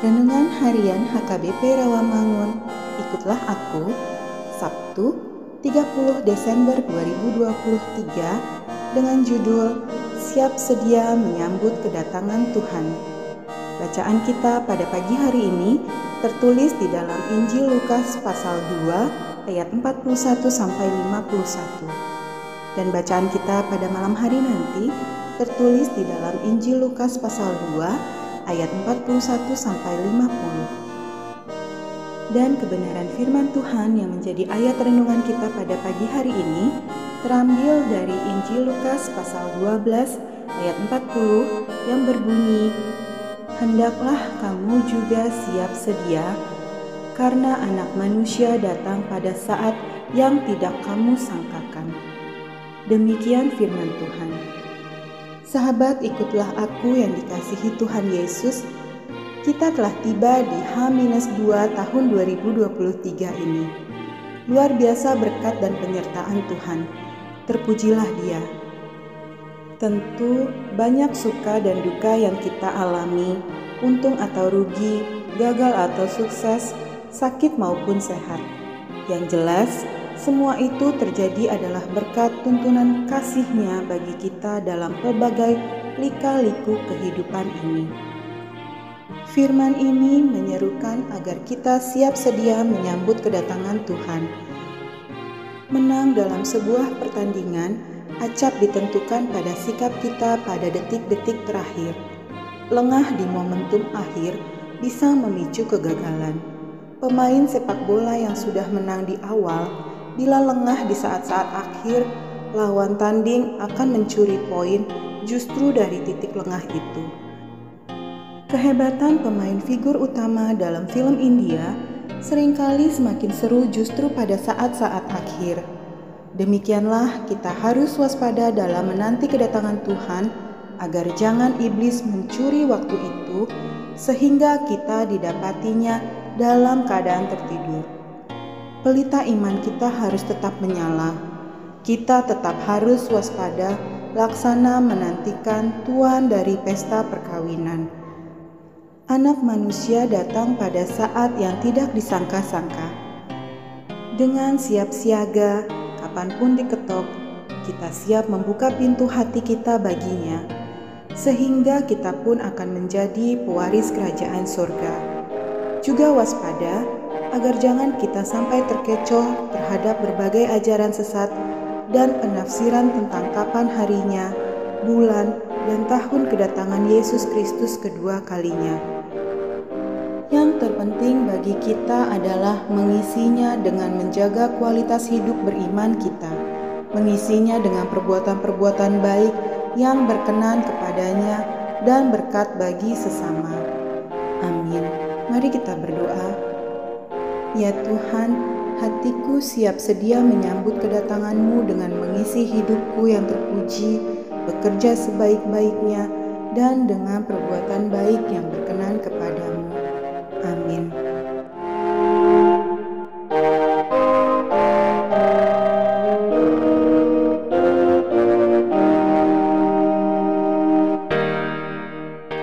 Harian HKBP Rawamangun. Ikutlah aku Sabtu 30 Desember 2023 dengan judul Siap Sedia Menyambut Kedatangan Tuhan. Bacaan kita pada pagi hari ini tertulis di dalam Injil Lukas pasal 2 ayat 41 sampai 51. Dan bacaan kita pada malam hari nanti tertulis di dalam Injil Lukas pasal 2 ayat 41 sampai 50. Dan kebenaran firman Tuhan yang menjadi ayat renungan kita pada pagi hari ini terambil dari Injil Lukas pasal 12 ayat 40 yang berbunyi Hendaklah kamu juga siap sedia karena anak manusia datang pada saat yang tidak kamu sangkakan. Demikian firman Tuhan. Sahabat, ikutlah aku yang dikasihi Tuhan Yesus. Kita telah tiba di H-2 tahun 2023 ini. Luar biasa berkat dan penyertaan Tuhan. Terpujilah Dia. Tentu banyak suka dan duka yang kita alami, untung atau rugi, gagal atau sukses, sakit maupun sehat. Yang jelas, semua itu terjadi adalah berkat tuntunan kasihnya bagi kita dalam pelbagai lika-liku kehidupan ini. Firman ini menyerukan agar kita siap sedia menyambut kedatangan Tuhan. Menang dalam sebuah pertandingan acap ditentukan pada sikap kita pada detik-detik terakhir. Lengah di momentum akhir bisa memicu kegagalan. Pemain sepak bola yang sudah menang di awal Bila lengah di saat-saat akhir, lawan tanding akan mencuri poin justru dari titik lengah itu. Kehebatan pemain figur utama dalam film India sering kali semakin seru justru pada saat-saat akhir. Demikianlah kita harus waspada dalam menanti kedatangan Tuhan agar jangan iblis mencuri waktu itu sehingga kita didapatinya dalam keadaan tertidur pelita iman kita harus tetap menyala. Kita tetap harus waspada, laksana menantikan tuan dari pesta perkawinan. Anak manusia datang pada saat yang tidak disangka-sangka. Dengan siap siaga, kapan pun diketok, kita siap membuka pintu hati kita baginya, sehingga kita pun akan menjadi pewaris kerajaan surga. Juga waspada, agar jangan kita sampai terkecoh terhadap berbagai ajaran sesat dan penafsiran tentang kapan harinya, bulan, dan tahun kedatangan Yesus Kristus kedua kalinya. Yang terpenting bagi kita adalah mengisinya dengan menjaga kualitas hidup beriman kita, mengisinya dengan perbuatan-perbuatan baik yang berkenan kepadanya dan berkat bagi sesama. Amin. Mari kita berdoa. Ya Tuhan, hatiku siap sedia menyambut kedatanganmu dengan mengisi hidupku yang terpuji, bekerja sebaik-baiknya, dan dengan perbuatan baik yang berkenan kepadamu. Amin.